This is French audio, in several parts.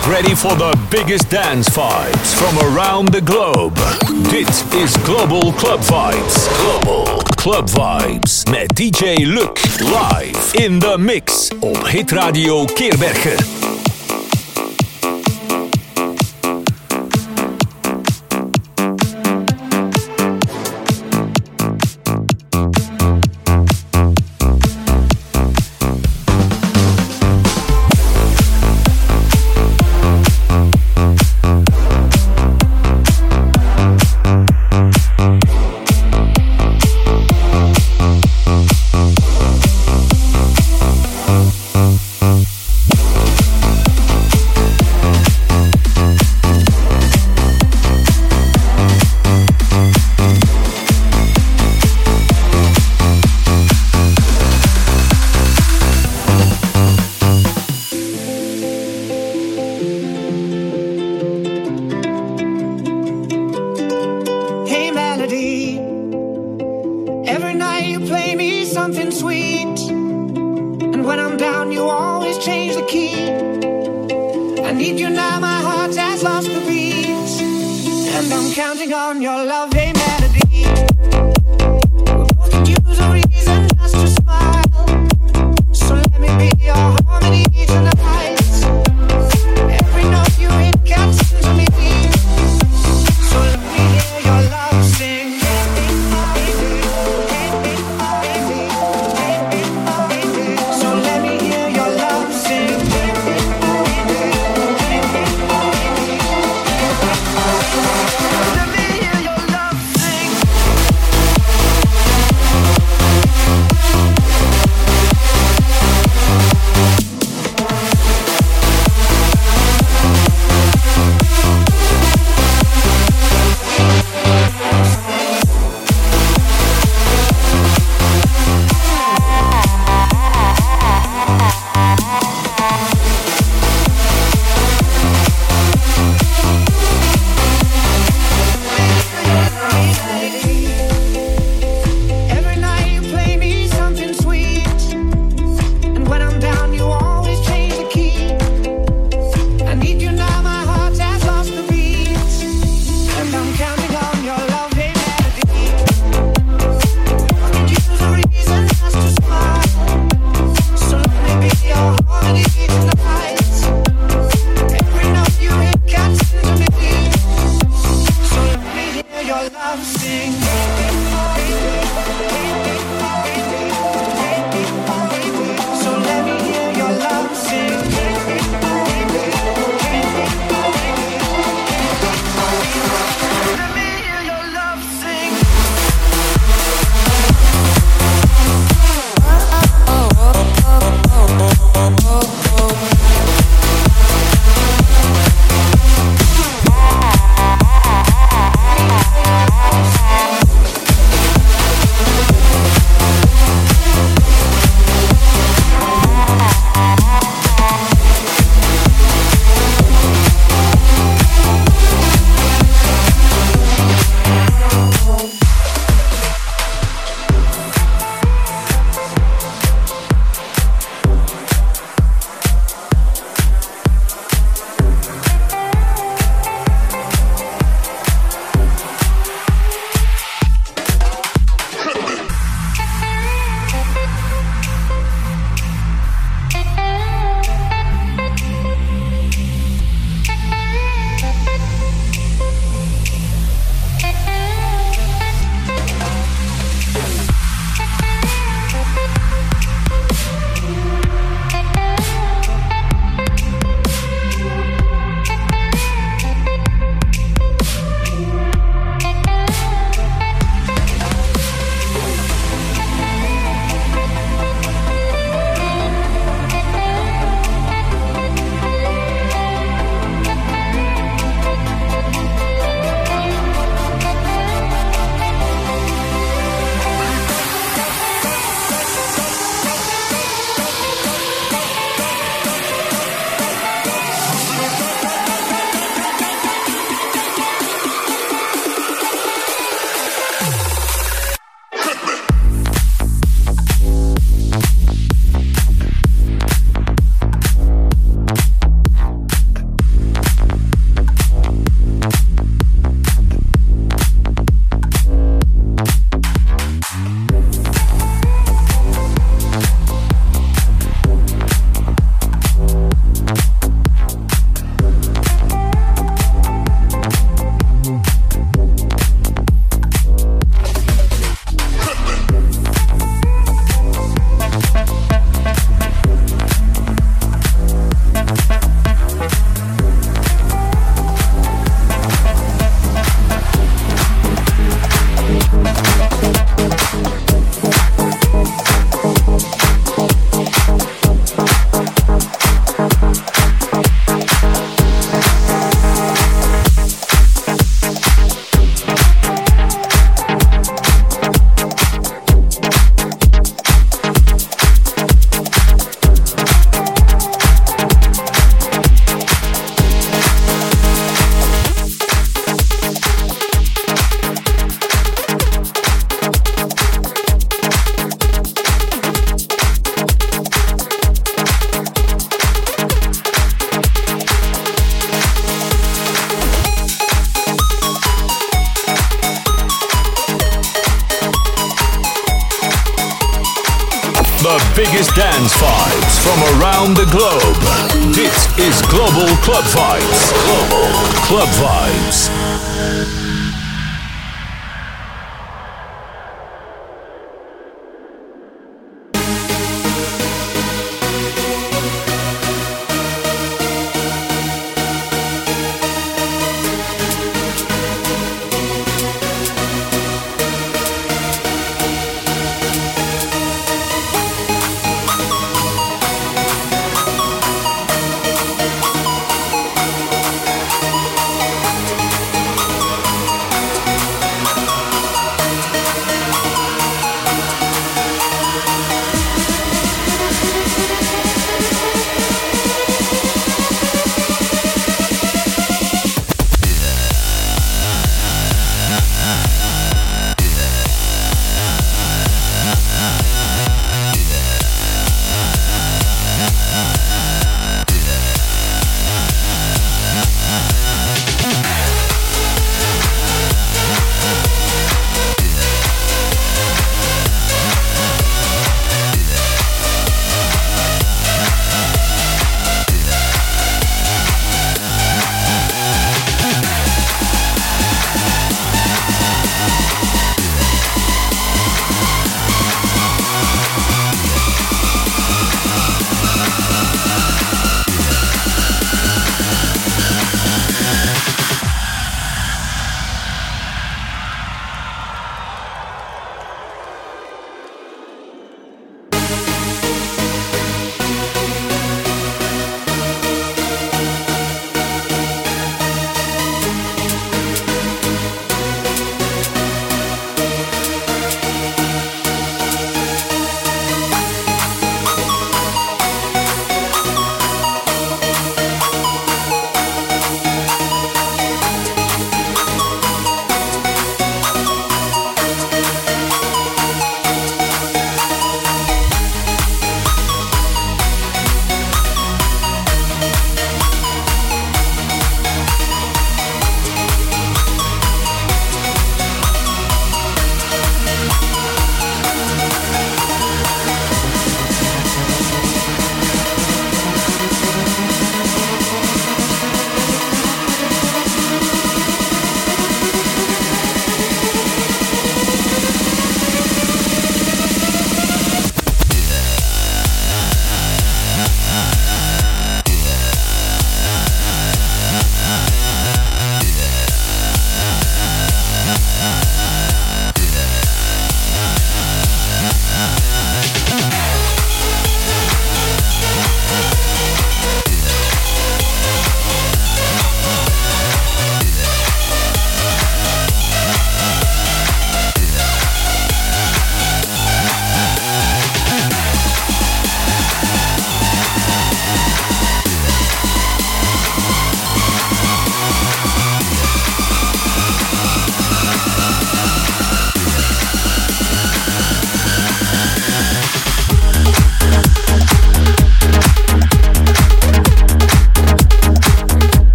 Get ready for the biggest dance vibes from around the globe. Dit is Global Club Vibes. Global Club Vibes met DJ Luc live in the mix op Hit Radio Keerbergen.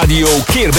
Radio King.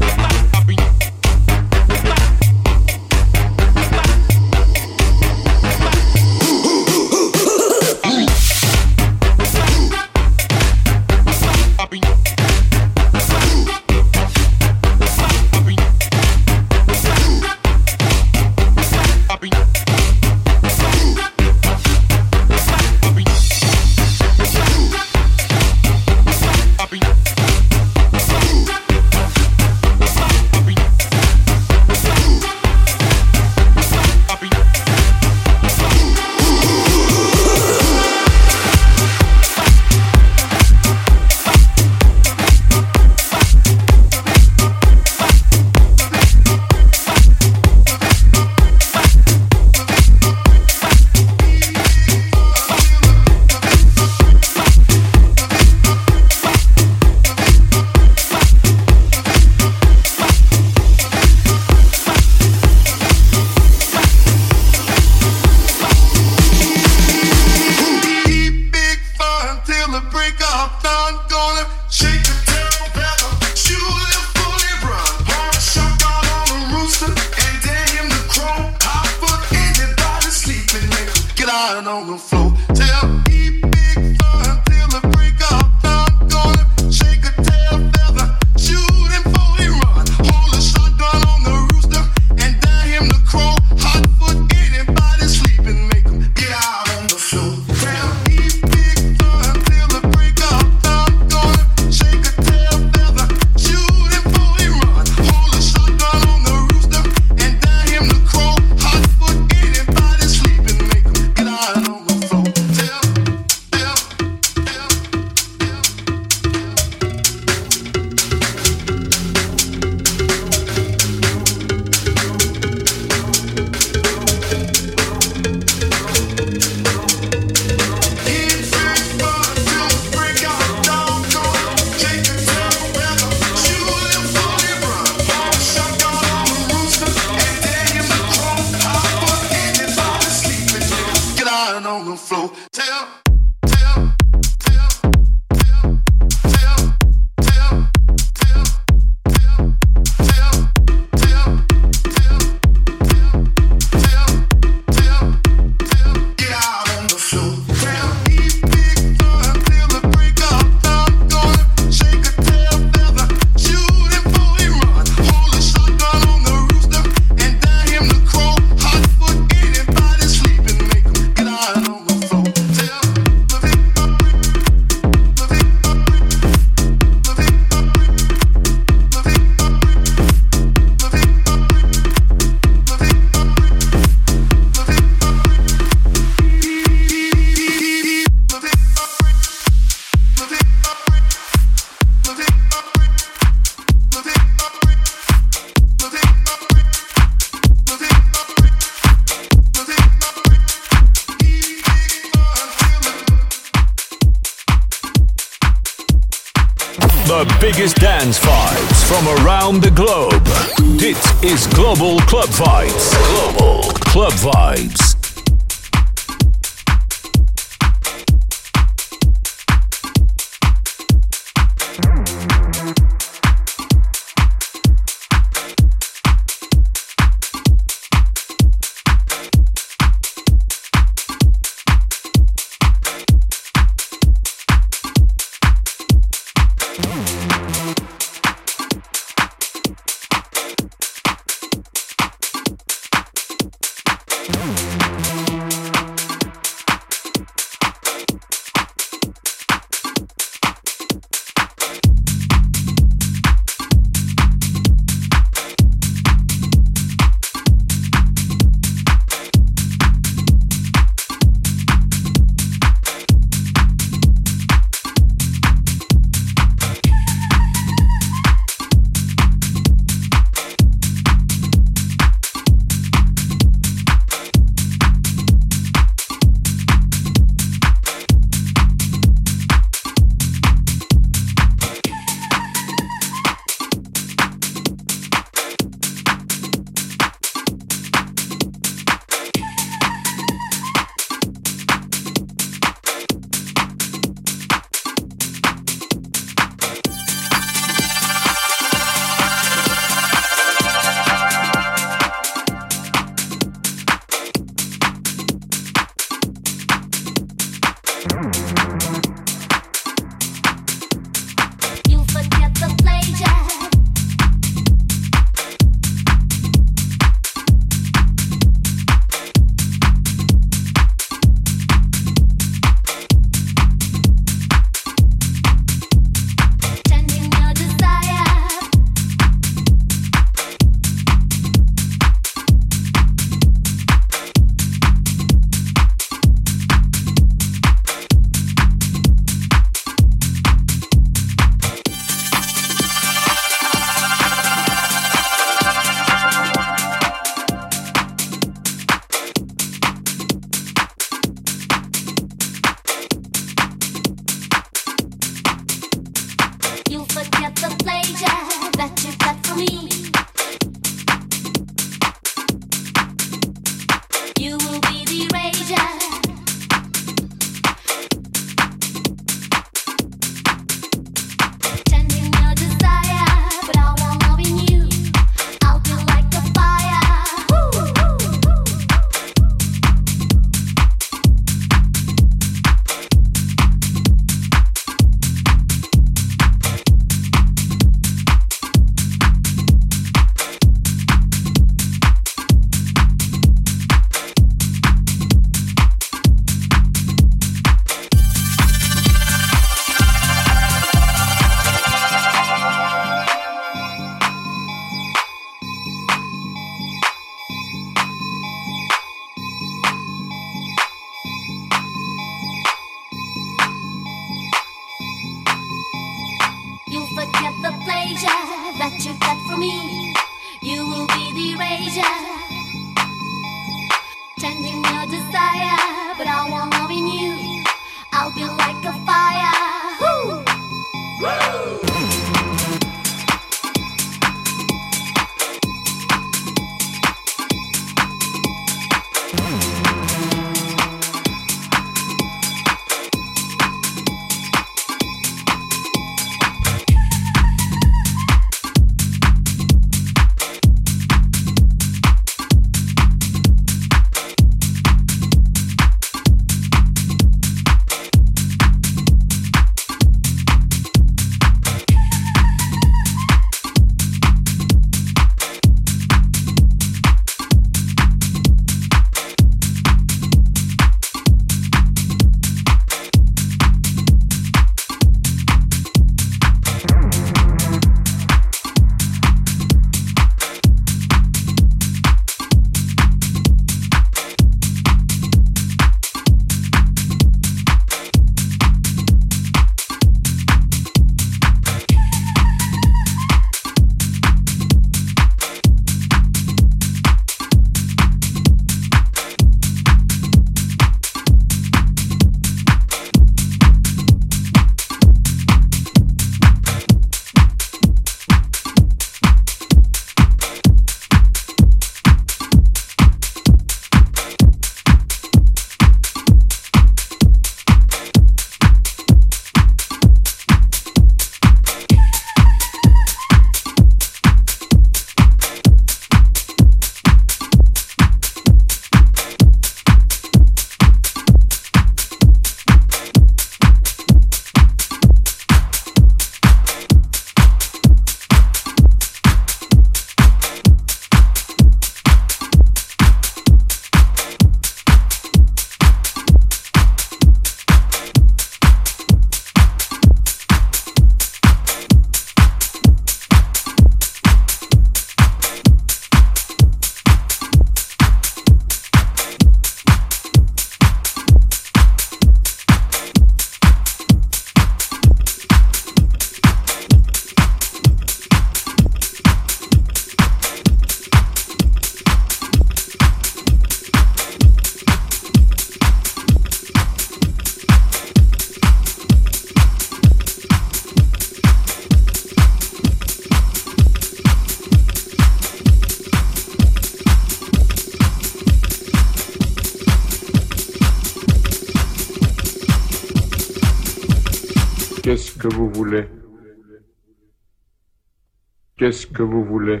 Qu'est-ce que vous voulez?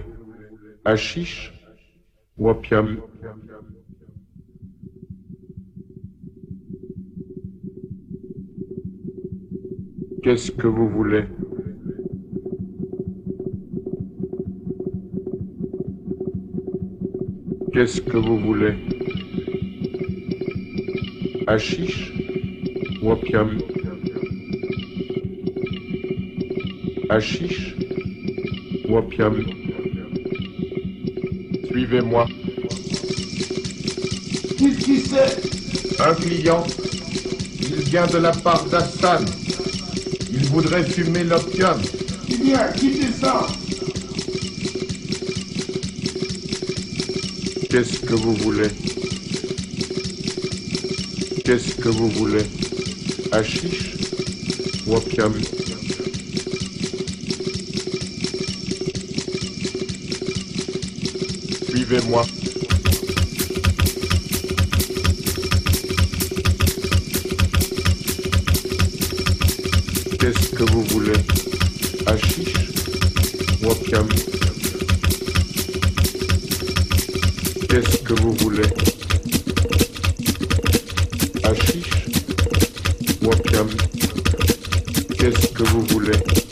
Hachiche ou Qu'est-ce que vous voulez? Qu'est-ce que vous voulez? Hachiche ou opium? Opium Suivez-moi. Qu'est-ce qui c'est Un client. Il vient de la part d'Hassan. Il voudrait fumer l'opium. Bien, quittez ça? Qu'est-ce que vous voulez? Qu'est-ce que vous voulez? Hachiche ou Suivez-moi. Qu'est-ce que vous voulez? Hachiche opium? Qu'est-ce que vous voulez? Hachiche opium? Qu'est-ce que vous voulez?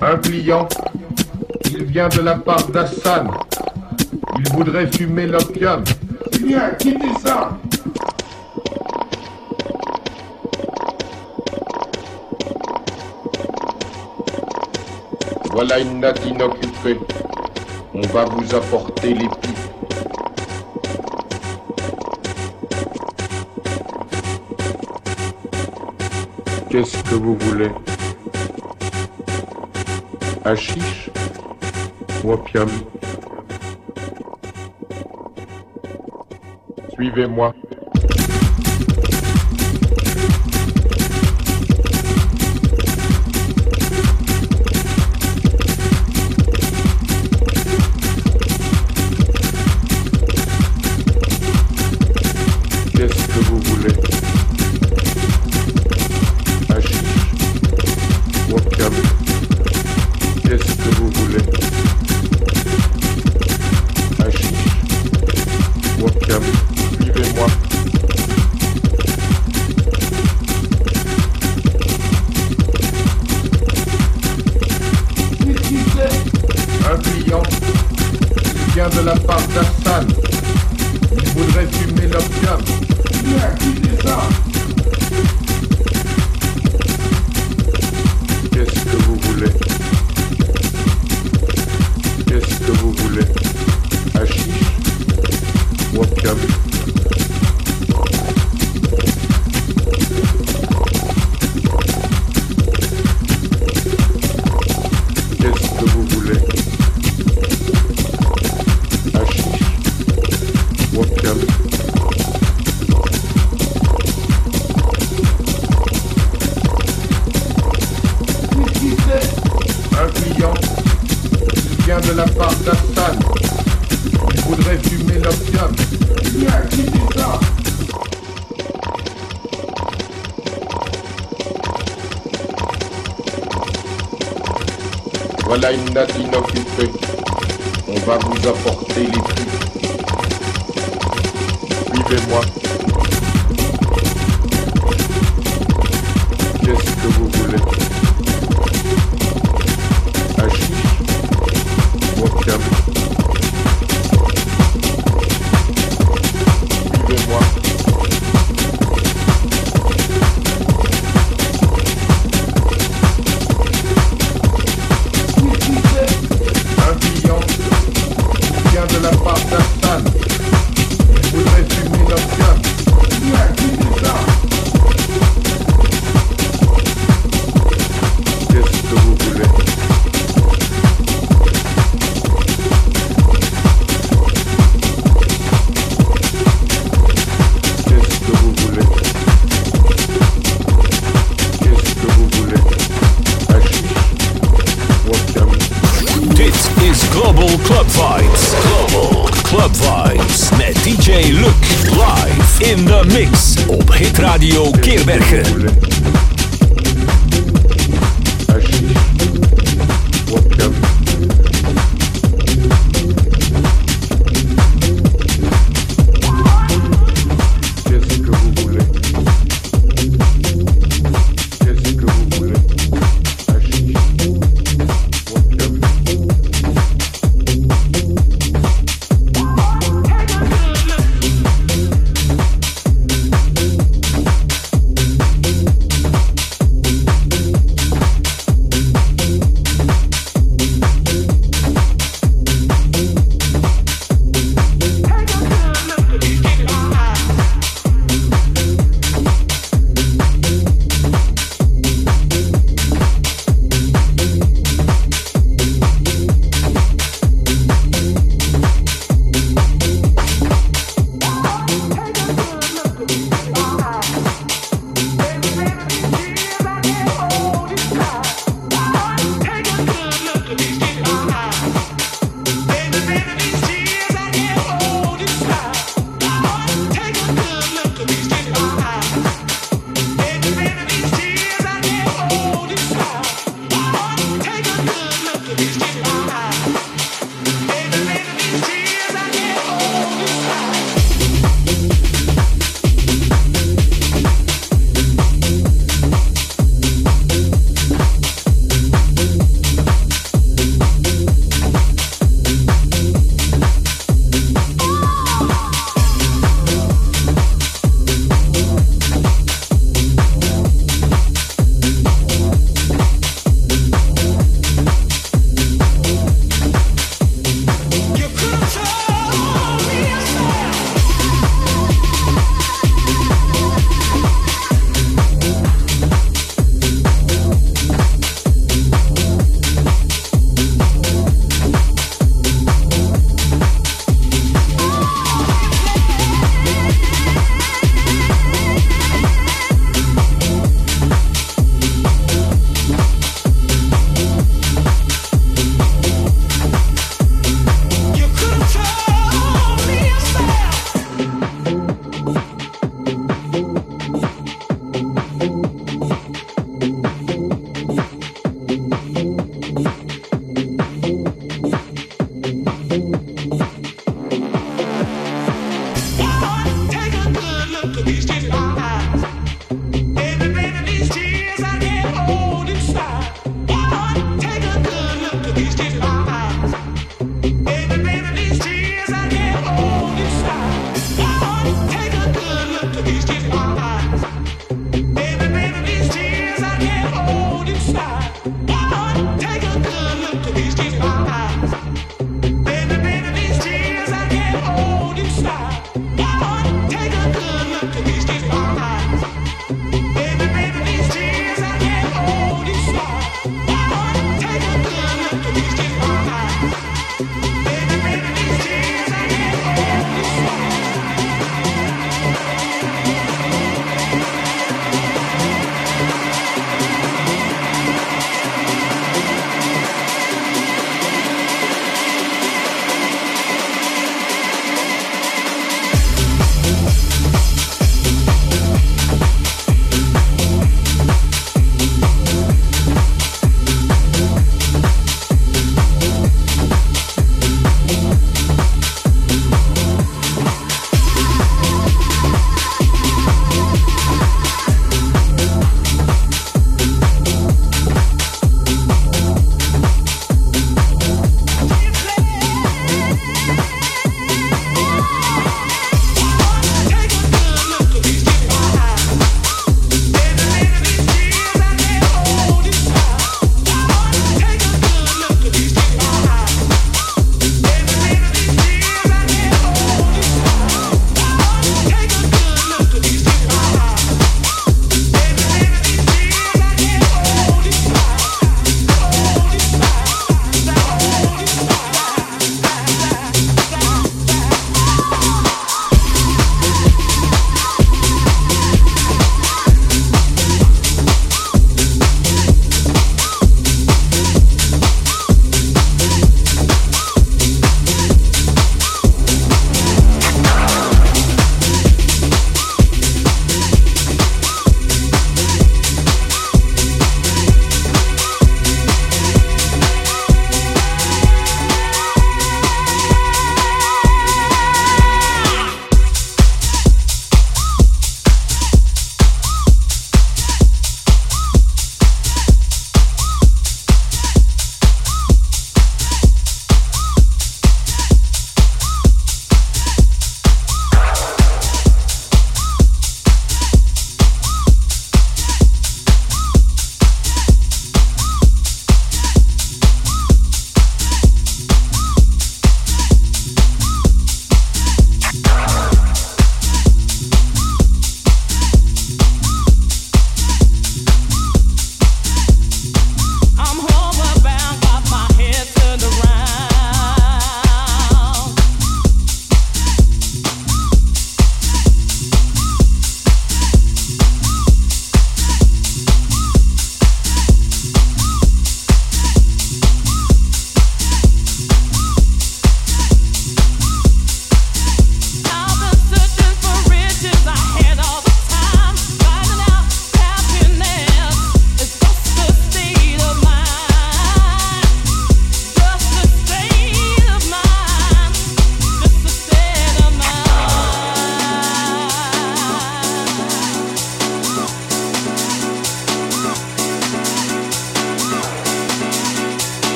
Un client, il vient de la part d'Hassan. Il voudrait fumer l'opium. Viens, quittez ça Voilà une natte inoccupée. On va vous apporter les pipes. Qu'est-ce que vous voulez? Hachiche ou opium Suivez-moi.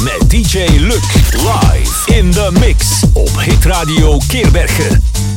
Met DJ Luc live in the mix op Hit Radio Keerbergen.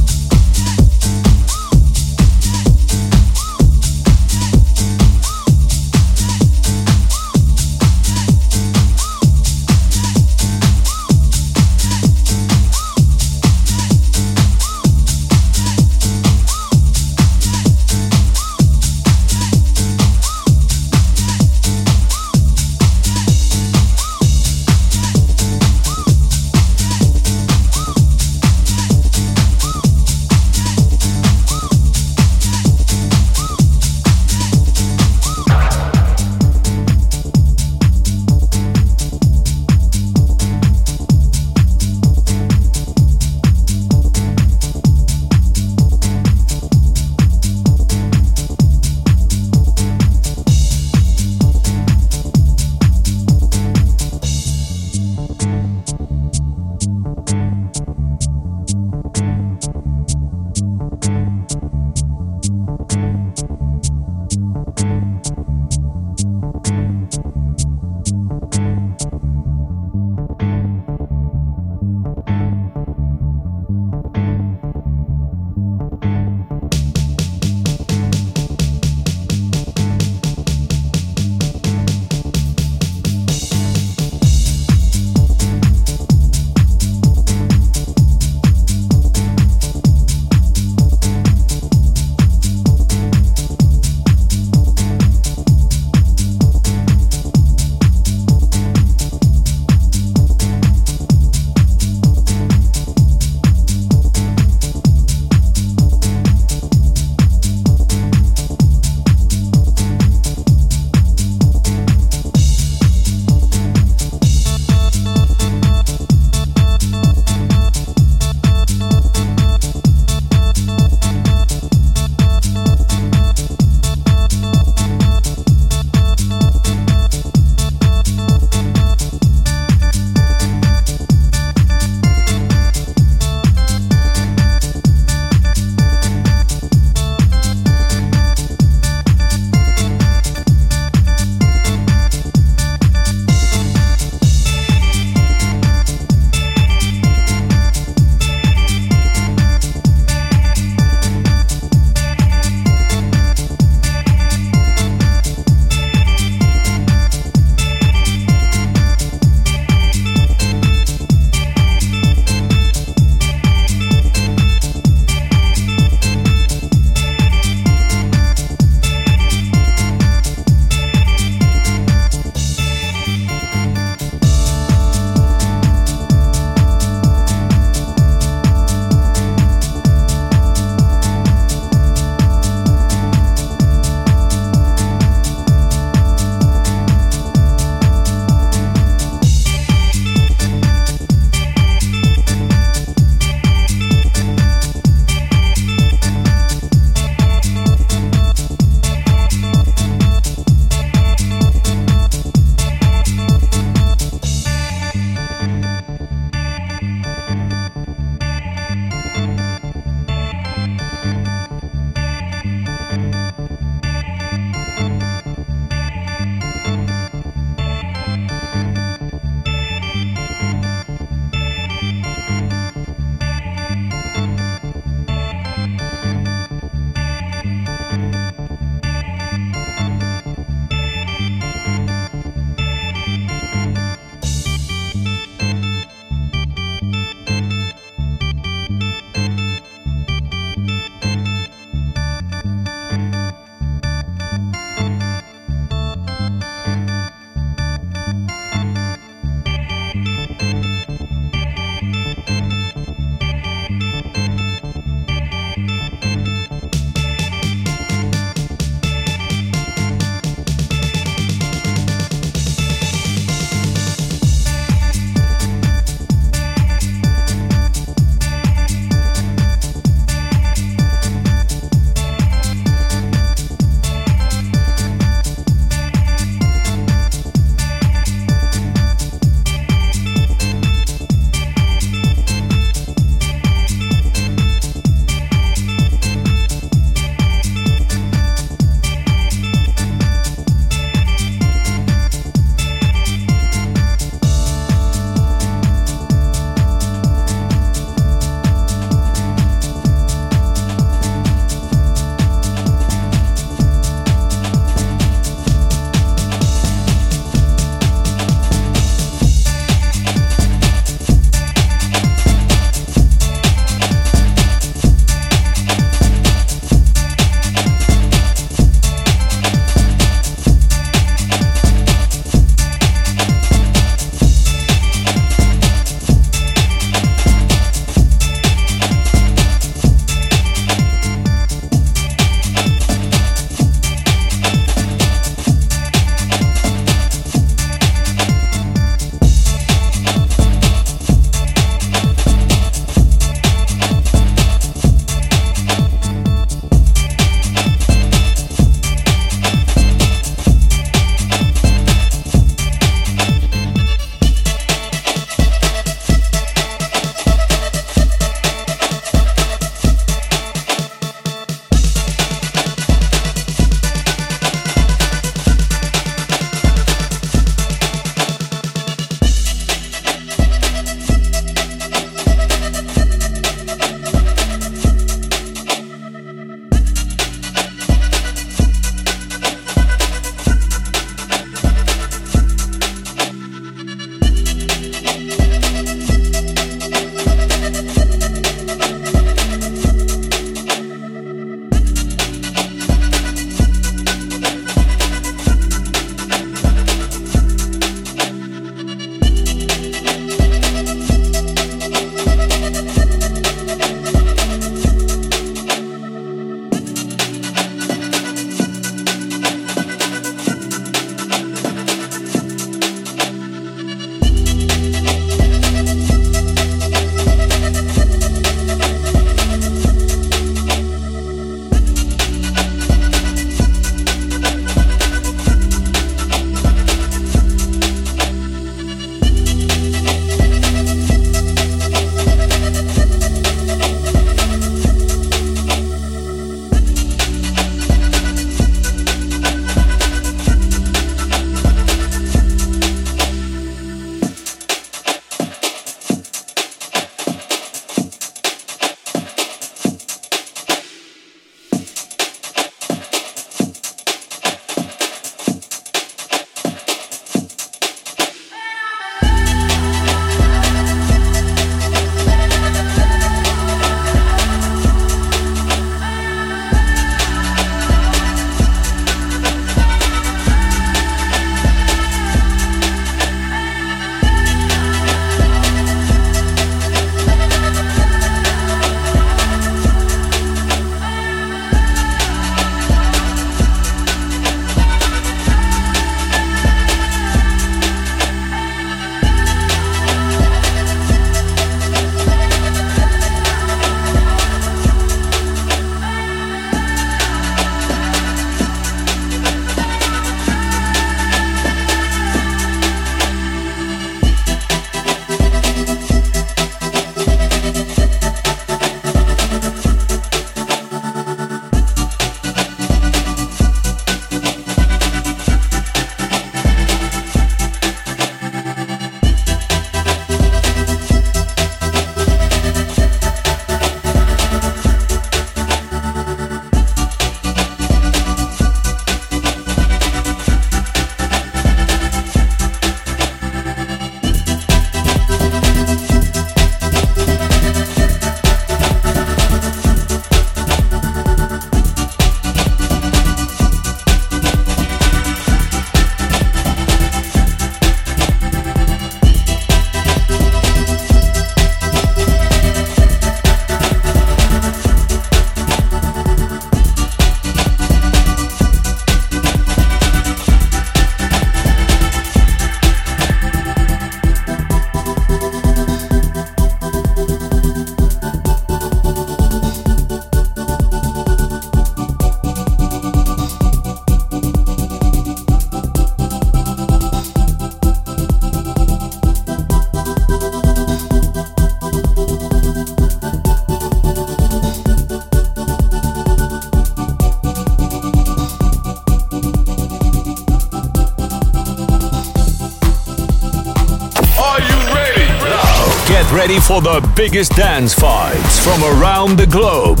Ready for the biggest dance vibes from around the globe.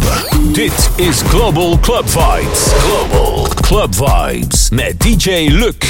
Dit is Global Club Vibes. Global Club Vibes met DJ Luc.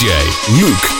DJ Luke.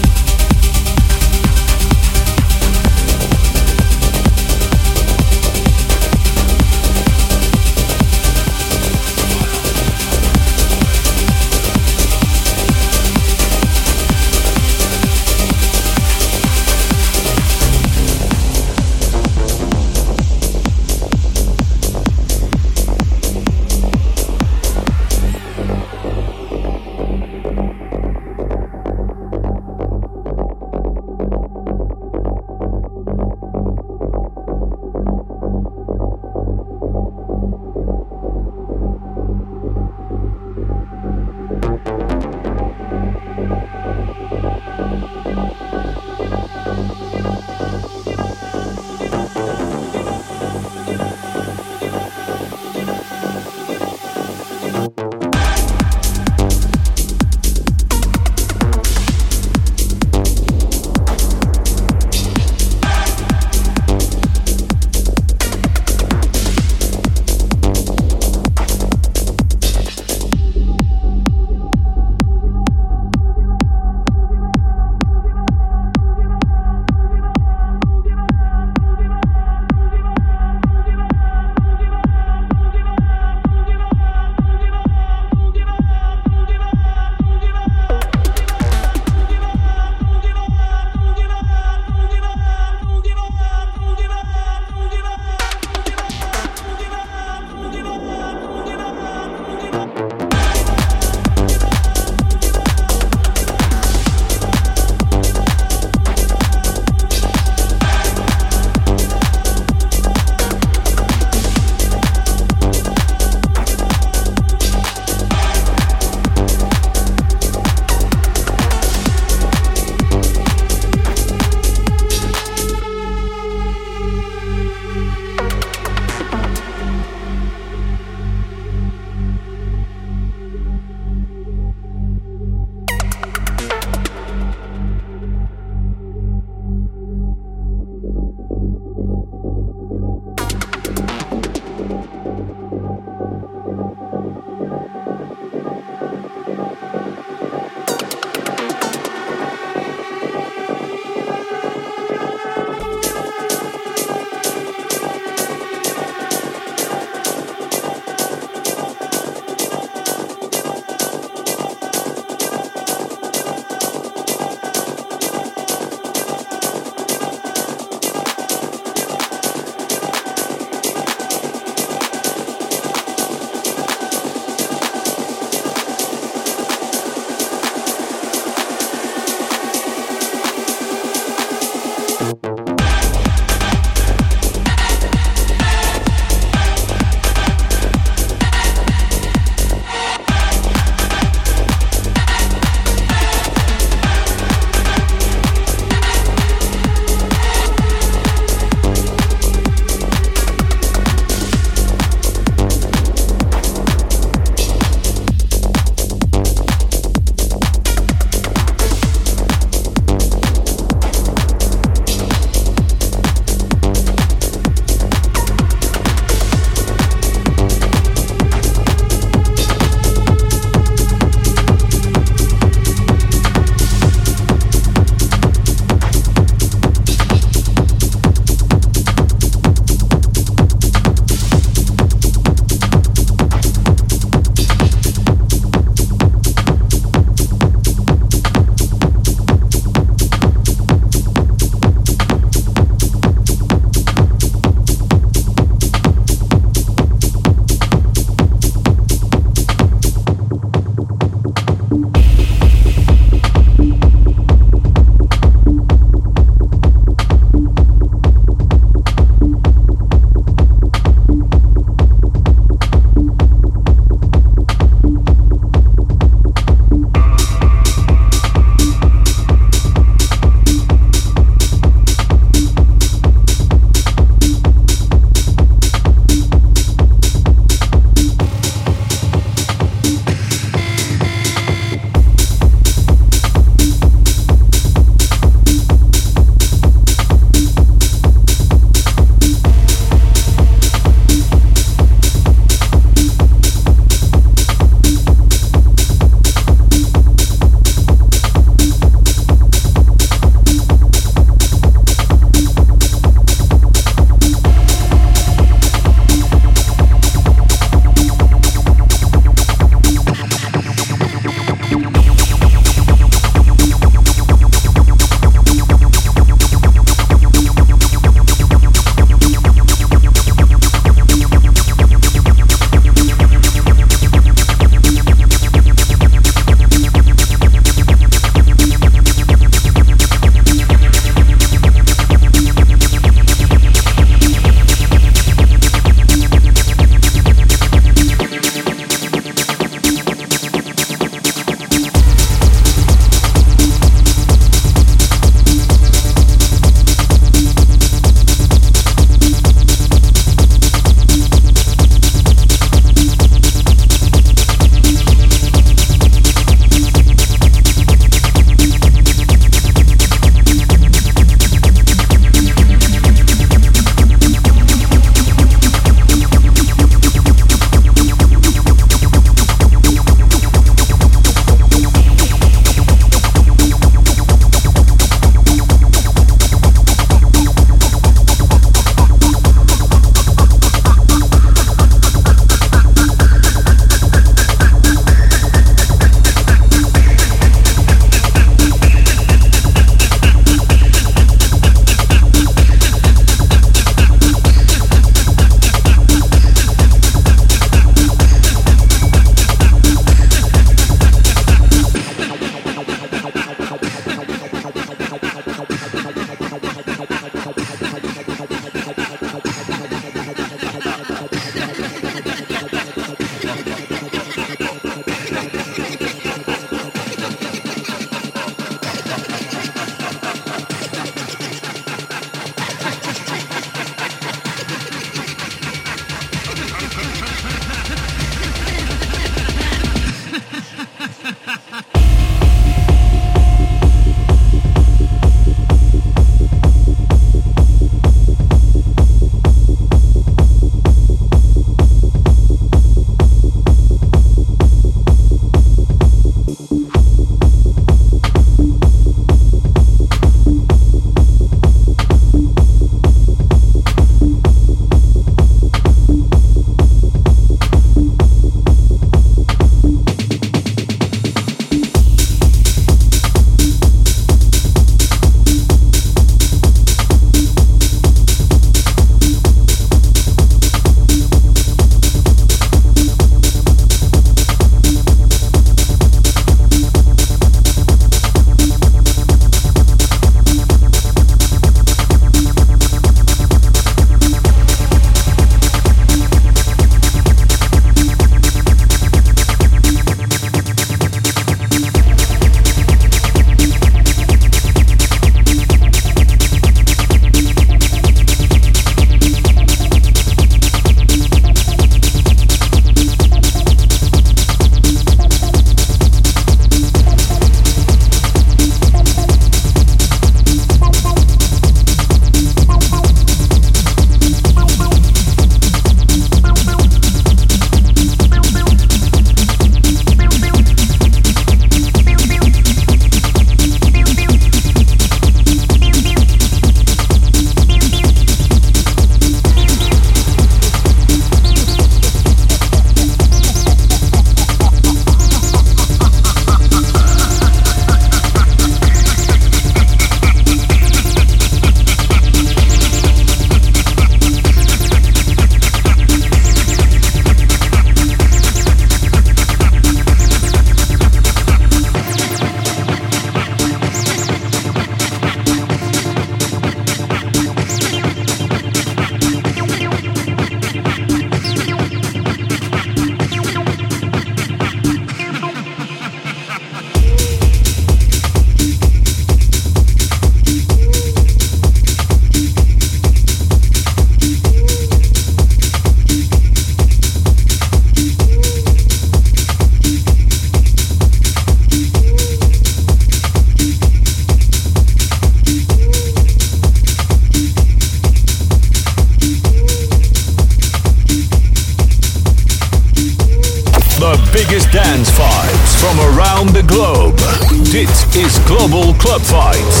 Club Vibes.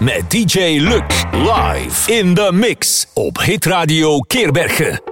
Met DJ Luc live in the mix op Hit Radio Keerbergen.